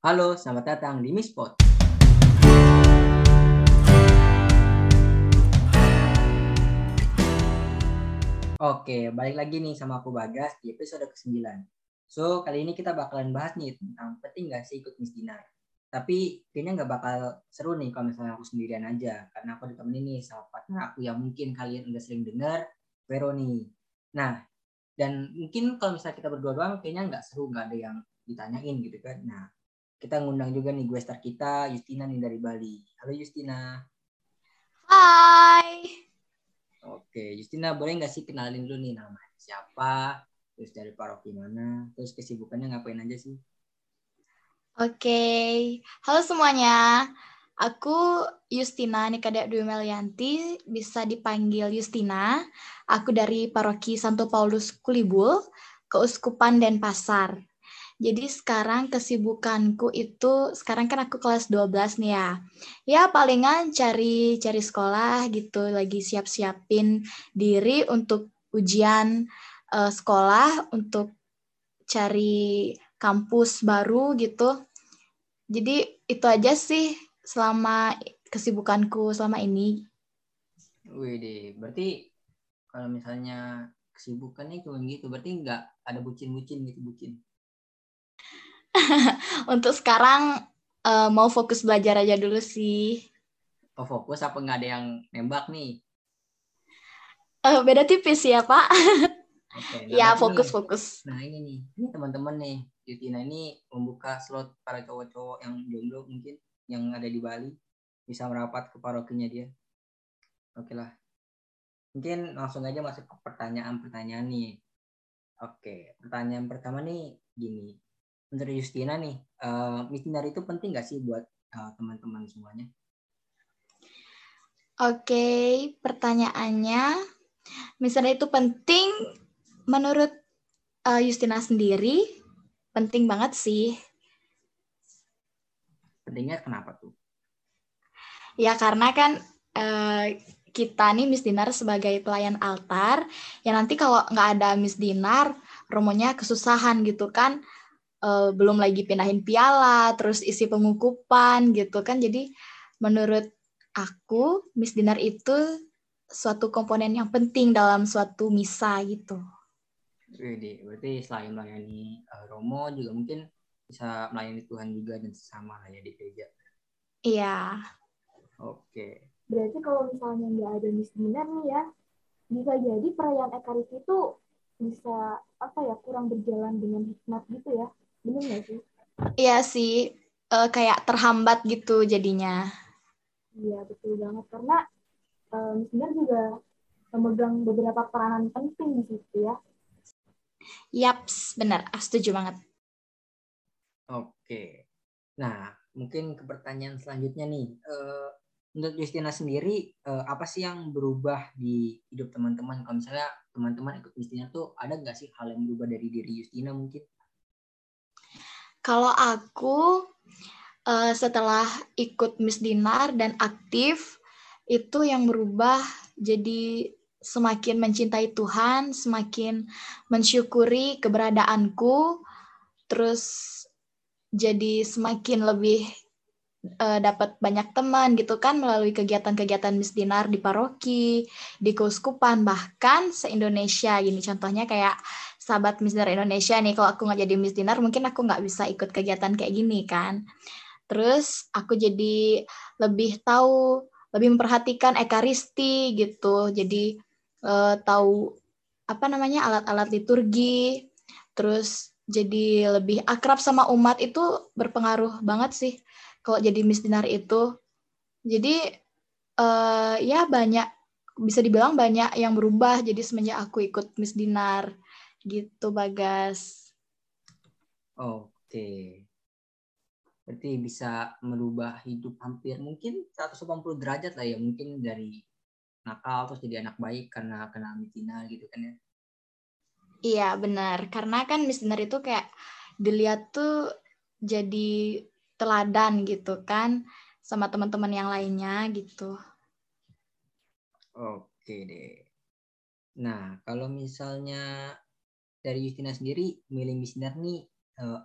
Halo, selamat datang di Mispot. Oke, balik lagi nih sama aku Bagas di episode ke-9. So, kali ini kita bakalan bahas nih tentang penting gak sih ikut Miss Dinar. Tapi kayaknya nggak bakal seru nih kalau misalnya aku sendirian aja. Karena aku ditemenin nih sama partner aku yang mungkin kalian udah sering dengar, Vero nih. Nah, dan mungkin kalau misalnya kita berdua doang kayaknya nggak seru, nggak ada yang ditanyain gitu kan. Nah, kita ngundang juga nih gue star kita, Justina nih dari Bali. Halo Justina. Hai. Oke, Justina boleh nggak sih kenalin dulu nih nama siapa, terus dari paroki mana, terus kesibukannya ngapain aja sih? Oke, halo semuanya. Aku Justina Nikada Dwi Melianti, bisa dipanggil Justina. Aku dari Paroki Santo Paulus Kulibul, Keuskupan Denpasar. Jadi sekarang kesibukanku itu sekarang kan aku kelas 12 nih ya. Ya palingan cari cari sekolah gitu, lagi siap-siapin diri untuk ujian uh, sekolah untuk cari kampus baru gitu. Jadi itu aja sih selama kesibukanku selama ini. Wih deh, berarti kalau misalnya kesibukannya cuma gitu, berarti nggak ada bucin-bucin gitu bucin. Untuk sekarang uh, mau fokus belajar aja dulu sih. Oh fokus apa nggak ada yang nembak nih? Uh, beda tipis ya pak. Okay, nah ya fokus nih, fokus. Nah ini nih, ini teman-teman nih, Yutina ini membuka slot para cowok-cowok yang jomblo mungkin yang ada di Bali bisa merapat ke parokinya dia. Oke lah. Mungkin langsung aja masuk ke pertanyaan-pertanyaan nih. Oke, pertanyaan pertama nih gini. Menurut Justina nih, uh, itu penting gak sih buat uh, teman-teman semuanya? Oke, pertanyaannya, misalnya itu penting menurut uh, Justina sendiri penting banget sih. Pentingnya kenapa tuh? Ya karena kan uh, kita nih Miss Dinar sebagai pelayan altar, ya nanti kalau nggak ada Miss Dinar, romonya kesusahan gitu kan. Uh, belum lagi pindahin piala, terus isi pengukupan gitu kan. Jadi menurut aku Miss Dinar itu suatu komponen yang penting dalam suatu misa gitu. Berarti selain melayani uh, Romo juga mungkin bisa melayani Tuhan juga dan sesama lah ya di gereja. Iya. Oke. Berarti kalau misalnya nggak ada misdinar nih ya, bisa jadi perayaan Ekaristi itu bisa apa ya kurang berjalan dengan hikmat gitu ya, benar nggak sih? Iya sih, uh, kayak terhambat gitu jadinya. Iya betul banget karena uh, misdinar juga memegang beberapa peranan penting di situ ya Yaps, benar. Aku setuju banget. Oke. Nah, mungkin ke pertanyaan selanjutnya nih. Uh, menurut Justina sendiri, uh, apa sih yang berubah di hidup teman-teman? Kalau misalnya teman-teman ikut Justina tuh, ada nggak sih hal yang berubah dari diri Justina mungkin? Kalau aku, uh, setelah ikut Miss Dinar dan aktif, itu yang berubah jadi semakin mencintai Tuhan, semakin mensyukuri keberadaanku, terus jadi semakin lebih uh, dapat banyak teman gitu kan melalui kegiatan-kegiatan Miss Dinar di paroki, di keuskupan, bahkan se-Indonesia gini. Contohnya kayak sahabat Miss Dinar Indonesia nih, kalau aku nggak jadi Miss Dinar mungkin aku nggak bisa ikut kegiatan kayak gini kan. Terus aku jadi lebih tahu, lebih memperhatikan ekaristi gitu. Jadi uh, tahu apa namanya alat-alat liturgi, terus jadi lebih akrab sama umat itu berpengaruh banget sih kalau jadi misdinar itu. Jadi uh, ya banyak bisa dibilang banyak yang berubah jadi semenjak aku ikut misdinar gitu Bagas. Oke. Berarti bisa merubah hidup hampir mungkin 180 derajat lah ya mungkin dari nakal terus jadi anak baik karena kena mitina gitu kan ya iya benar karena kan misdemeanor itu kayak dilihat tuh jadi teladan gitu kan sama teman-teman yang lainnya gitu oke deh nah kalau misalnya dari Justina sendiri milih misdemeanor nih uh,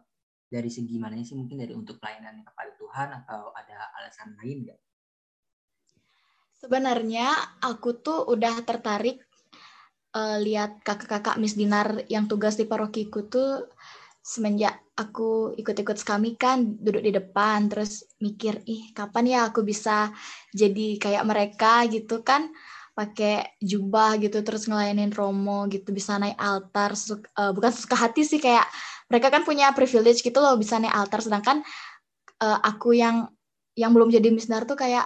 dari segi mananya sih? Mungkin dari untuk pelayanan kepada Tuhan atau ada alasan lain nggak? Sebenarnya aku tuh udah tertarik uh, lihat kakak-kakak Miss Dinar yang tugas di parokiku tuh semenjak aku ikut-ikut kami kan duduk di depan terus mikir ih kapan ya aku bisa jadi kayak mereka? gitu kan pakai jubah gitu terus ngelayanin romo gitu bisa naik altar uh, bukan suka hati sih kayak mereka kan punya privilege gitu loh bisa naik altar. Sedangkan uh, aku yang yang belum jadi misnar tuh kayak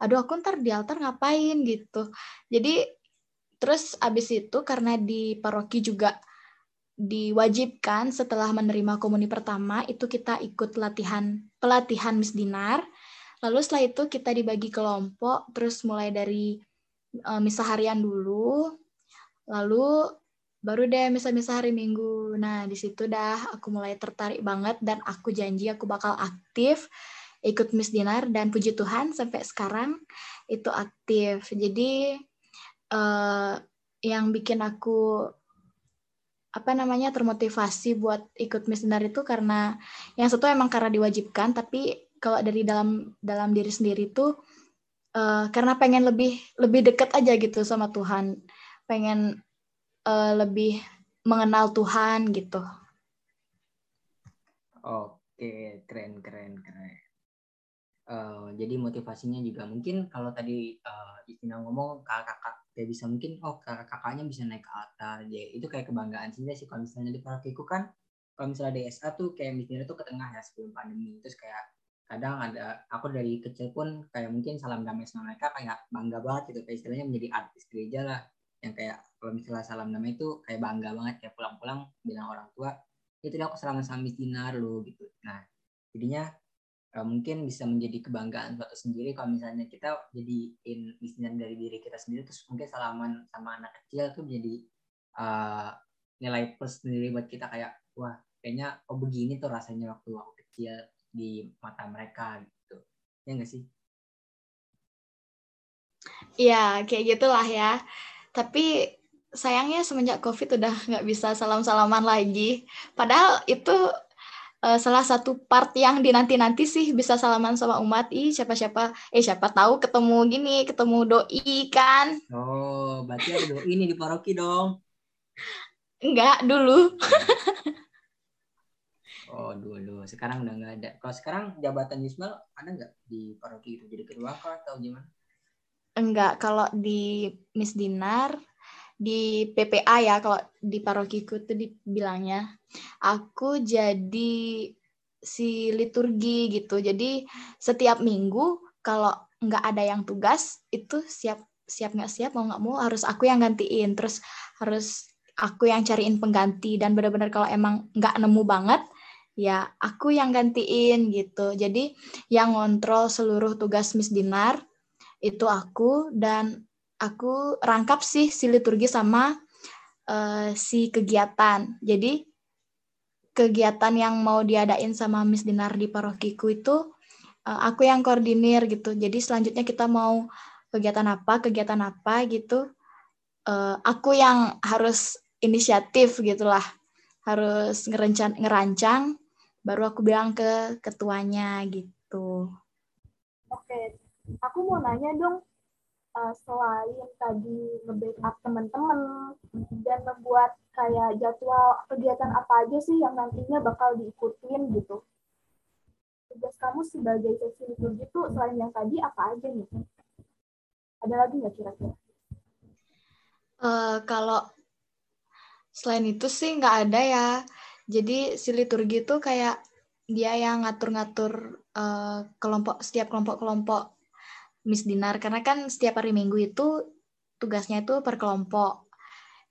aduh aku ntar di altar ngapain? gitu. Jadi terus abis itu karena di paroki juga diwajibkan setelah menerima komuni pertama itu kita ikut latihan pelatihan Miss Dinar. Lalu setelah itu kita dibagi kelompok, terus mulai dari uh, misa harian dulu, lalu baru deh misa-misa hari Minggu. Nah, di situ dah aku mulai tertarik banget dan aku janji aku bakal aktif ikut Miss Dinar dan puji Tuhan sampai sekarang itu aktif. Jadi uh, yang bikin aku apa namanya termotivasi buat ikut missioner itu karena yang satu emang karena diwajibkan tapi kalau dari dalam dalam diri sendiri tuh uh, karena pengen lebih lebih dekat aja gitu sama Tuhan. Pengen uh, lebih mengenal Tuhan gitu. Oke keren keren keren. Uh, jadi motivasinya juga mungkin kalau tadi uh, Istina ngomong kakak-kakak kayak bisa mungkin oh kakak kakaknya bisa naik ke altar ya itu kayak kebanggaan sih sih kalau misalnya di parokiku kan kalau misalnya di SA tuh kayak misalnya tuh ke tengah ya sebelum pandemi. Terus kayak kadang ada aku dari kecil pun kayak mungkin salam damai sama mereka kayak bangga banget gitu. Kayak istilahnya menjadi artis gereja lah. Yang kayak kalau misalnya salam damai itu kayak bangga banget kayak pulang-pulang bilang orang tua itu aku salaman sama Dinar lo gitu. Nah jadinya uh, mungkin bisa menjadi kebanggaan suatu sendiri kalau misalnya kita jadiin bisnis dari diri kita sendiri terus mungkin salaman sama anak kecil tuh menjadi uh, nilai plus sendiri buat kita kayak wah kayaknya oh begini tuh rasanya waktu aku kecil di mata mereka gitu. Ya enggak sih? Iya, kayak gitulah ya. Tapi sayangnya semenjak COVID udah nggak bisa salam-salaman lagi. Padahal itu uh, salah satu part yang dinanti-nanti sih bisa salaman sama umat. Ih siapa-siapa eh siapa tahu ketemu gini ketemu doi kan? Oh berarti ada doi ini di paroki dong. Enggak dulu oh dulu sekarang udah nggak ada. Kalau sekarang jabatan Yusmal ada nggak di paroki itu? Jadi ketua atau gimana? Enggak. Kalau di Miss Dinar di PPA ya kalau di parokiku tuh dibilangnya aku jadi si liturgi gitu. Jadi setiap minggu kalau nggak ada yang tugas itu siap siap nggak siap mau nggak mau harus aku yang gantiin. Terus harus aku yang cariin pengganti. Dan benar-benar kalau emang nggak nemu banget ya aku yang gantiin gitu jadi yang ngontrol seluruh tugas Miss Dinar itu aku dan aku rangkap sih si liturgi sama uh, si kegiatan. Jadi kegiatan yang mau diadain sama Miss Dinar di parokiku itu uh, aku yang koordinir gitu. Jadi selanjutnya kita mau kegiatan apa, kegiatan apa gitu. Uh, aku yang harus inisiatif gitulah. Harus ngerancang ngerancang baru aku bilang ke ketuanya gitu. Oke, aku mau nanya dong uh, selain tadi nge-backup teman-teman dan membuat kayak jadwal kegiatan apa aja sih yang nantinya bakal diikutin gitu. Tugas kamu sebagai sesi liturgi itu selain yang tadi apa aja nih? Ada lagi nggak kira-kira? Uh, kalau selain itu sih nggak ada ya. Jadi si liturgi itu kayak dia yang ngatur-ngatur uh, kelompok setiap kelompok-kelompok Miss Dinar karena kan setiap hari Minggu itu tugasnya itu per kelompok.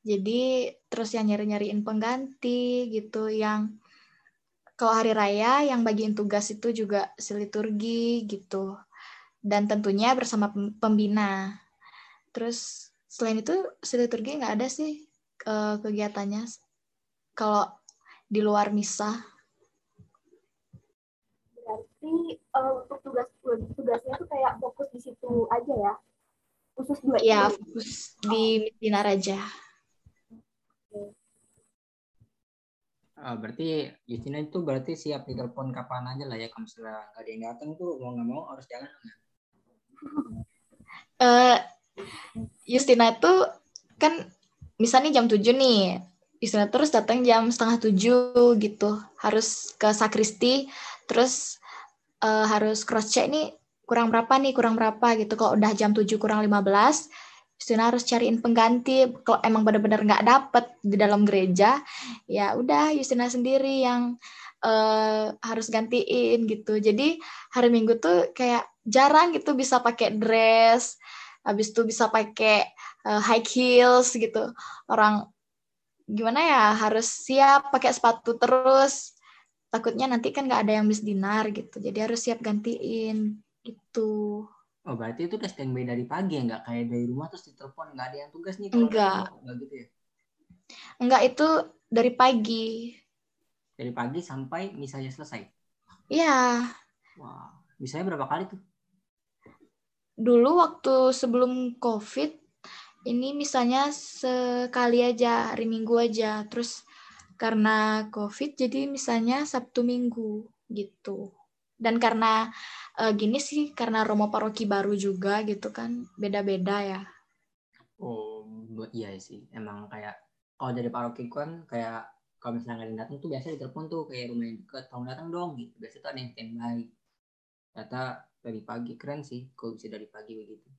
Jadi terus yang nyari-nyariin pengganti gitu yang kalau hari raya yang bagiin tugas itu juga siliturgi gitu. Dan tentunya bersama pembina. Terus selain itu siliturgi nggak ada sih kegiatannya kalau di luar misa. Berarti uh, untuk tugas tugasnya tuh kayak fokus di situ aja ya? Khusus dua ya fokus di Dinar aja. Oh, berarti Justina itu berarti siap ditelepon kapan aja lah ya? Kalau misalnya nggak ada yang datang tuh mau nggak mau harus jalan uh, Justina itu kan misalnya jam 7 nih Justina terus datang jam setengah tujuh gitu. Harus ke sakristi terus uh, harus cross check nih kurang berapa nih kurang berapa gitu. Kalau udah jam 7 kurang 15 Justina harus cariin pengganti. Kalau emang benar-benar nggak dapet di dalam gereja ya udah Justina sendiri yang uh, harus gantiin gitu. Jadi hari Minggu tuh kayak jarang gitu bisa pakai dress habis itu bisa pakai uh, high heels gitu. Orang gimana ya harus siap pakai sepatu terus takutnya nanti kan nggak ada yang misdinar gitu jadi harus siap gantiin gitu Oh berarti itu udah standby dari pagi ya nggak kayak dari rumah terus ditelepon nggak ada yang tugas nih? Enggak. Enggak gitu ya? Enggak itu dari pagi. Dari pagi sampai misalnya selesai? Iya. Wah, misalnya berapa kali tuh? Dulu waktu sebelum COVID, ini misalnya sekali aja, hari Minggu aja. Terus karena COVID, jadi misalnya Sabtu Minggu gitu. Dan karena uh, gini sih karena Romo Paroki baru juga gitu kan beda-beda ya. Oh iya sih emang kayak kalau dari paroki kan kayak kalau misalnya nggak datang tuh biasa ditelepon tuh kayak rumah yang deket tolong datang dong gitu biasa tuh ada yang standby ternyata dari pagi keren sih kalau bisa dari pagi begitu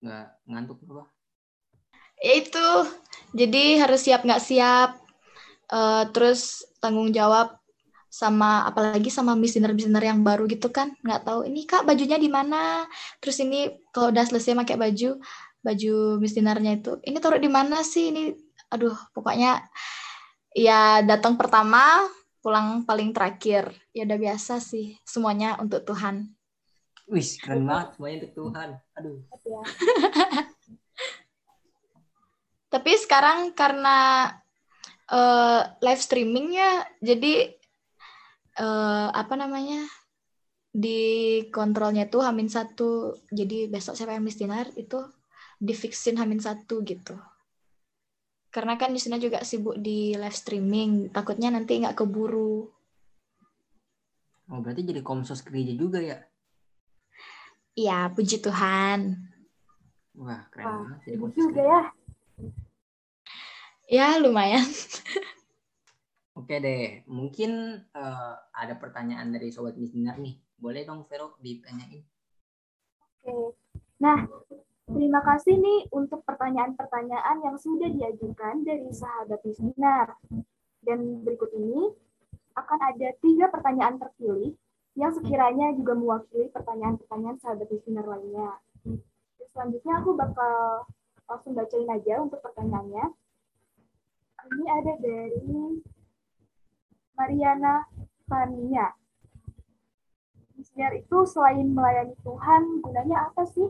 nggak ngantuk apa itu. Jadi harus siap nggak siap uh, terus tanggung jawab sama apalagi sama misiner-misiner yang baru gitu kan. Nggak tahu ini kak bajunya di mana? Terus ini kalau udah selesai pakai baju baju misinernya itu. Ini taruh di mana sih? Ini aduh pokoknya ya datang pertama pulang paling terakhir. Ya udah biasa sih semuanya untuk Tuhan. Wis keren banget semuanya untuk Tuhan. Aduh tapi sekarang karena uh, live streamingnya jadi uh, apa namanya di kontrolnya tuh Hamin satu. Jadi besok siapa yang mistinar itu difixin Hamin satu gitu. Karena kan di sana juga sibuk di live streaming takutnya nanti nggak keburu. Oh berarti jadi komsos gereja juga ya? Iya puji Tuhan. Wah keren wah, banget jadi juga ya ya lumayan Oke deh, mungkin uh, ada pertanyaan dari Sobat Listener nih. Boleh dong Vero ditanyain? Oke, nah terima kasih nih untuk pertanyaan-pertanyaan yang sudah diajukan dari sahabat Listener. Dan berikut ini akan ada tiga pertanyaan terpilih yang sekiranya juga mewakili pertanyaan-pertanyaan sahabat Listener lainnya. Selanjutnya aku bakal langsung bacain aja untuk pertanyaannya. Ini ada dari Mariana Fania. Misiar itu selain melayani Tuhan, gunanya apa sih?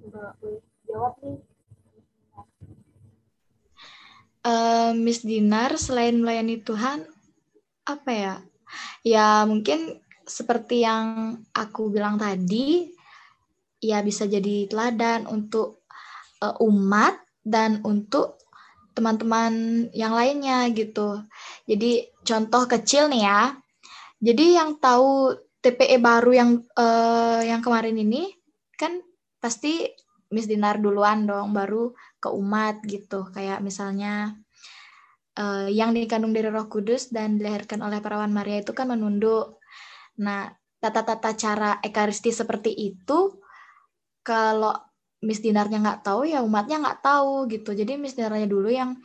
Coba jawab nih. Uh, Miss Dinar selain melayani Tuhan apa ya? Ya mungkin seperti yang aku bilang tadi, ya bisa jadi teladan untuk uh, umat dan untuk teman-teman yang lainnya gitu. Jadi contoh kecil nih ya. Jadi yang tahu TPE baru yang uh, yang kemarin ini kan pasti Miss Dinar duluan dong, baru ke umat gitu. Kayak misalnya uh, yang dikandung dari Roh Kudus dan dilahirkan oleh perawan Maria itu kan menunduk. Nah, tata-tata cara ekaristi seperti itu kalau Miss Dinarnya nggak tahu ya umatnya nggak tahu gitu. Jadi Miss Dinarnya dulu yang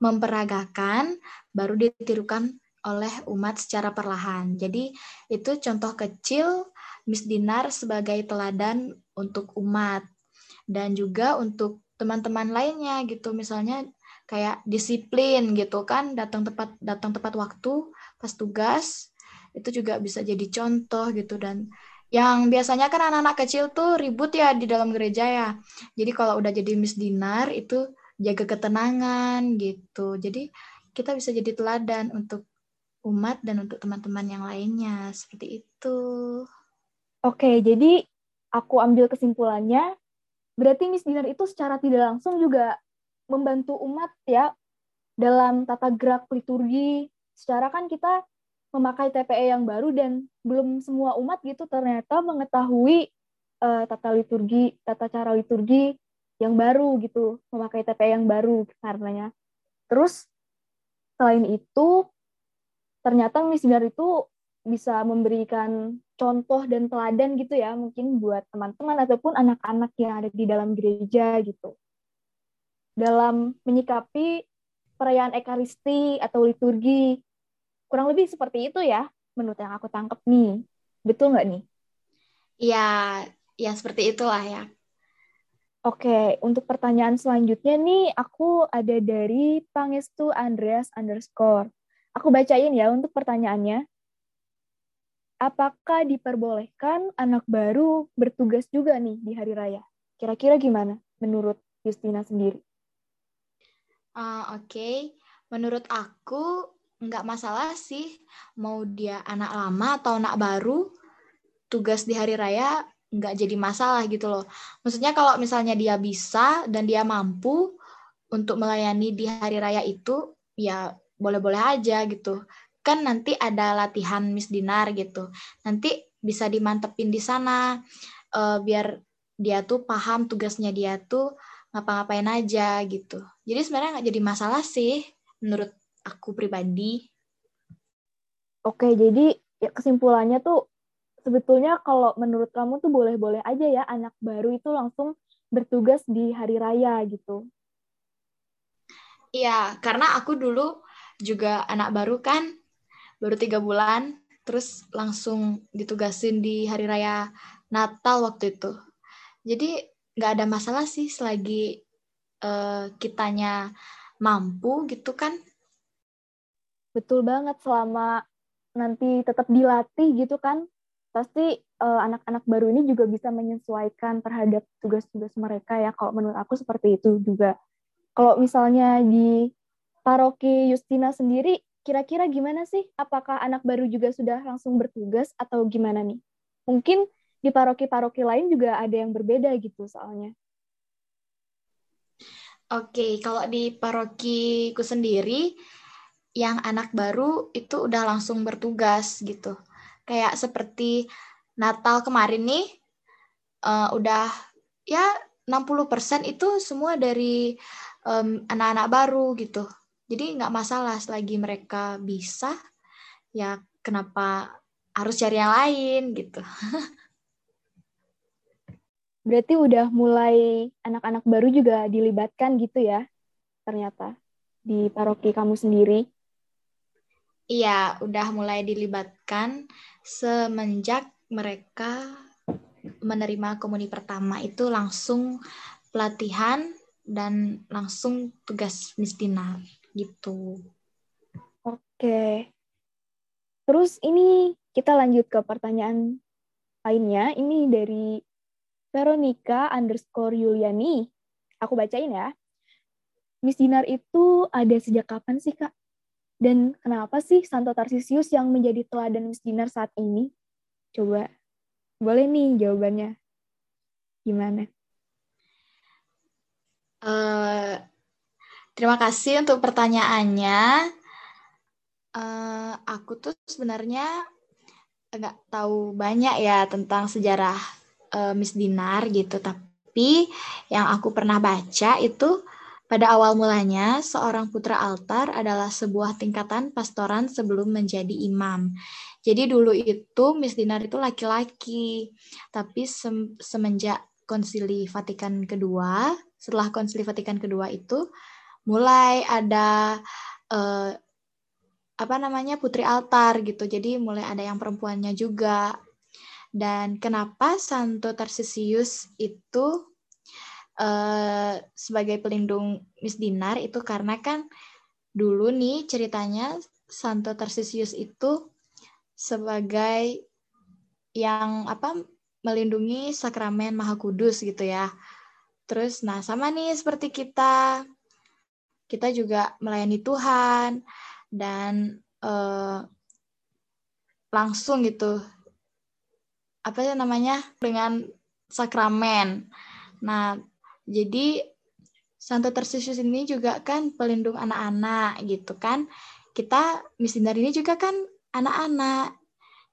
memperagakan baru ditirukan oleh umat secara perlahan. Jadi itu contoh kecil Miss Dinar sebagai teladan untuk umat dan juga untuk teman-teman lainnya gitu. Misalnya kayak disiplin gitu kan, datang tepat datang tepat waktu pas tugas itu juga bisa jadi contoh gitu dan yang biasanya kan anak-anak kecil tuh ribut ya di dalam gereja ya. Jadi kalau udah jadi Miss Dinar itu jaga ketenangan gitu. Jadi kita bisa jadi teladan untuk umat dan untuk teman-teman yang lainnya seperti itu. Oke, jadi aku ambil kesimpulannya berarti Miss Dinar itu secara tidak langsung juga membantu umat ya dalam tata gerak liturgi. Secara kan kita memakai TPE yang baru dan belum semua umat gitu ternyata mengetahui uh, tata liturgi, tata cara liturgi yang baru gitu, memakai TPE yang baru karenanya. Terus selain itu ternyata misioner itu bisa memberikan contoh dan teladan gitu ya mungkin buat teman-teman ataupun anak-anak yang ada di dalam gereja gitu dalam menyikapi perayaan ekaristi atau liturgi kurang lebih seperti itu ya menurut yang aku tangkap nih betul nggak nih Iya, ya seperti itulah ya. Oke, untuk pertanyaan selanjutnya nih, aku ada dari Pangestu Andreas underscore. Aku bacain ya untuk pertanyaannya. Apakah diperbolehkan anak baru bertugas juga nih di hari raya? Kira-kira gimana menurut Justina sendiri? Uh, Oke, okay. menurut aku nggak masalah sih mau dia anak lama atau anak baru tugas di hari raya nggak jadi masalah gitu loh. Maksudnya kalau misalnya dia bisa dan dia mampu untuk melayani di hari raya itu ya boleh-boleh aja gitu. Kan nanti ada latihan Miss Dinar gitu. Nanti bisa dimantepin di sana uh, biar dia tuh paham tugasnya dia tuh ngapa-ngapain aja gitu. Jadi sebenarnya nggak jadi masalah sih menurut aku pribadi. Oke, jadi ya kesimpulannya tuh sebetulnya kalau menurut kamu tuh boleh-boleh aja ya anak baru itu langsung bertugas di hari raya gitu. Iya, karena aku dulu juga anak baru kan baru tiga bulan terus langsung ditugasin di hari raya Natal waktu itu jadi nggak ada masalah sih selagi uh, kitanya mampu gitu kan betul banget selama nanti tetap dilatih gitu kan pasti uh, anak-anak baru ini juga bisa menyesuaikan terhadap tugas-tugas mereka ya kalau menurut aku seperti itu juga kalau misalnya di paroki Justina sendiri kira-kira gimana sih? Apakah anak baru juga sudah langsung bertugas atau gimana nih? Mungkin di paroki-paroki lain juga ada yang berbeda gitu soalnya. Oke, kalau di parokiku sendiri, yang anak baru itu udah langsung bertugas gitu. Kayak seperti Natal kemarin nih, uh, udah ya 60% itu semua dari anak anak-anak baru gitu. Jadi nggak masalah selagi mereka bisa, ya kenapa harus cari yang lain gitu. Berarti udah mulai anak-anak baru juga dilibatkan gitu ya, ternyata di paroki kamu sendiri. Iya, udah mulai dilibatkan semenjak mereka menerima komuni pertama itu langsung pelatihan dan langsung tugas misdinar gitu. Oke. Terus ini kita lanjut ke pertanyaan lainnya. Ini dari Veronica underscore Yuliani. Aku bacain ya. Miss Dinar itu ada sejak kapan sih, Kak? Dan kenapa sih Santo Tarsisius yang menjadi teladan Miss Dinar saat ini? Coba, boleh nih jawabannya. Gimana? Uh, Terima kasih untuk pertanyaannya. Uh, aku tuh sebenarnya nggak tahu banyak ya tentang sejarah uh, Miss Dinar gitu, tapi yang aku pernah baca itu pada awal mulanya seorang putra altar adalah sebuah tingkatan pastoran sebelum menjadi imam. Jadi dulu itu Miss Dinar itu laki-laki, tapi semenjak Konsili Vatikan kedua, setelah Konsili Vatikan kedua itu mulai ada uh, apa namanya putri altar gitu. Jadi mulai ada yang perempuannya juga. Dan kenapa Santo Tarsisius itu uh, sebagai pelindung Miss Dinar itu karena kan dulu nih ceritanya Santo Tarsisius itu sebagai yang apa melindungi sakramen Maha Kudus gitu ya. Terus nah sama nih seperti kita kita juga melayani Tuhan dan uh, langsung gitu apa ya namanya dengan sakramen. Nah, jadi Santo Tarsius ini juga kan pelindung anak-anak gitu kan. Kita Miss Dinar ini juga kan anak-anak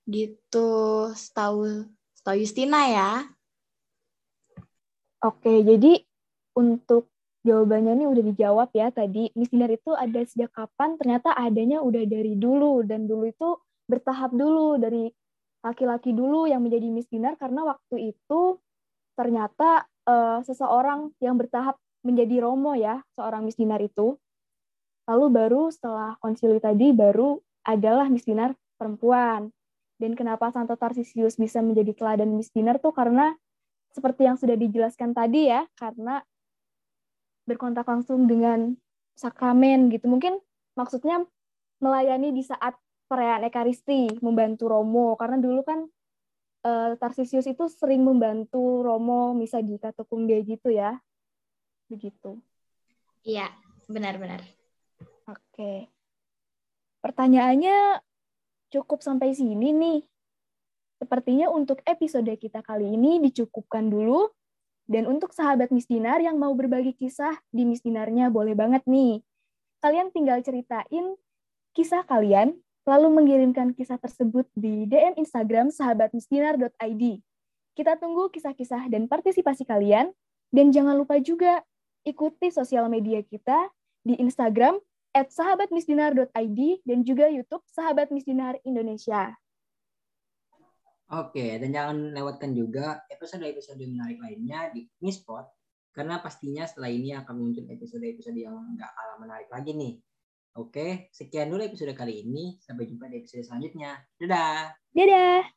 gitu. Setahu setahu Justina ya. Oke, jadi untuk jawabannya ini udah dijawab ya tadi. Miss Dinar itu ada sejak kapan? Ternyata adanya udah dari dulu dan dulu itu bertahap dulu dari laki-laki dulu yang menjadi Miss Dinar karena waktu itu ternyata uh, seseorang yang bertahap menjadi romo ya, seorang Miss Dinar itu. Lalu baru setelah konsili tadi baru adalah Miss Dinar perempuan. Dan kenapa Santo Tarsisius bisa menjadi teladan Miss Dinar tuh karena seperti yang sudah dijelaskan tadi ya, karena berkontak langsung dengan sakramen gitu. Mungkin maksudnya melayani di saat perayaan Ekaristi, membantu Romo. Karena dulu kan uh, Tarsisius itu sering membantu Romo misa di katakumbe gitu ya begitu. Iya, benar-benar. Oke. Pertanyaannya cukup sampai sini nih. Sepertinya untuk episode kita kali ini dicukupkan dulu. Dan untuk sahabat Miss Dinar yang mau berbagi kisah di Miss Dinarnya boleh banget nih. Kalian tinggal ceritain kisah kalian, lalu mengirimkan kisah tersebut di DM Instagram sahabatmisdinar.id. Kita tunggu kisah-kisah dan partisipasi kalian. Dan jangan lupa juga ikuti sosial media kita di Instagram at sahabatmisdinar.id dan juga YouTube Sahabat Misdinar Indonesia. Oke, dan jangan lewatkan juga episode-episode menarik lainnya di Mispot, karena pastinya setelah ini akan muncul episode-episode yang nggak kalah menarik lagi nih. Oke, sekian dulu episode kali ini. Sampai jumpa di episode selanjutnya. Dadah! Dadah!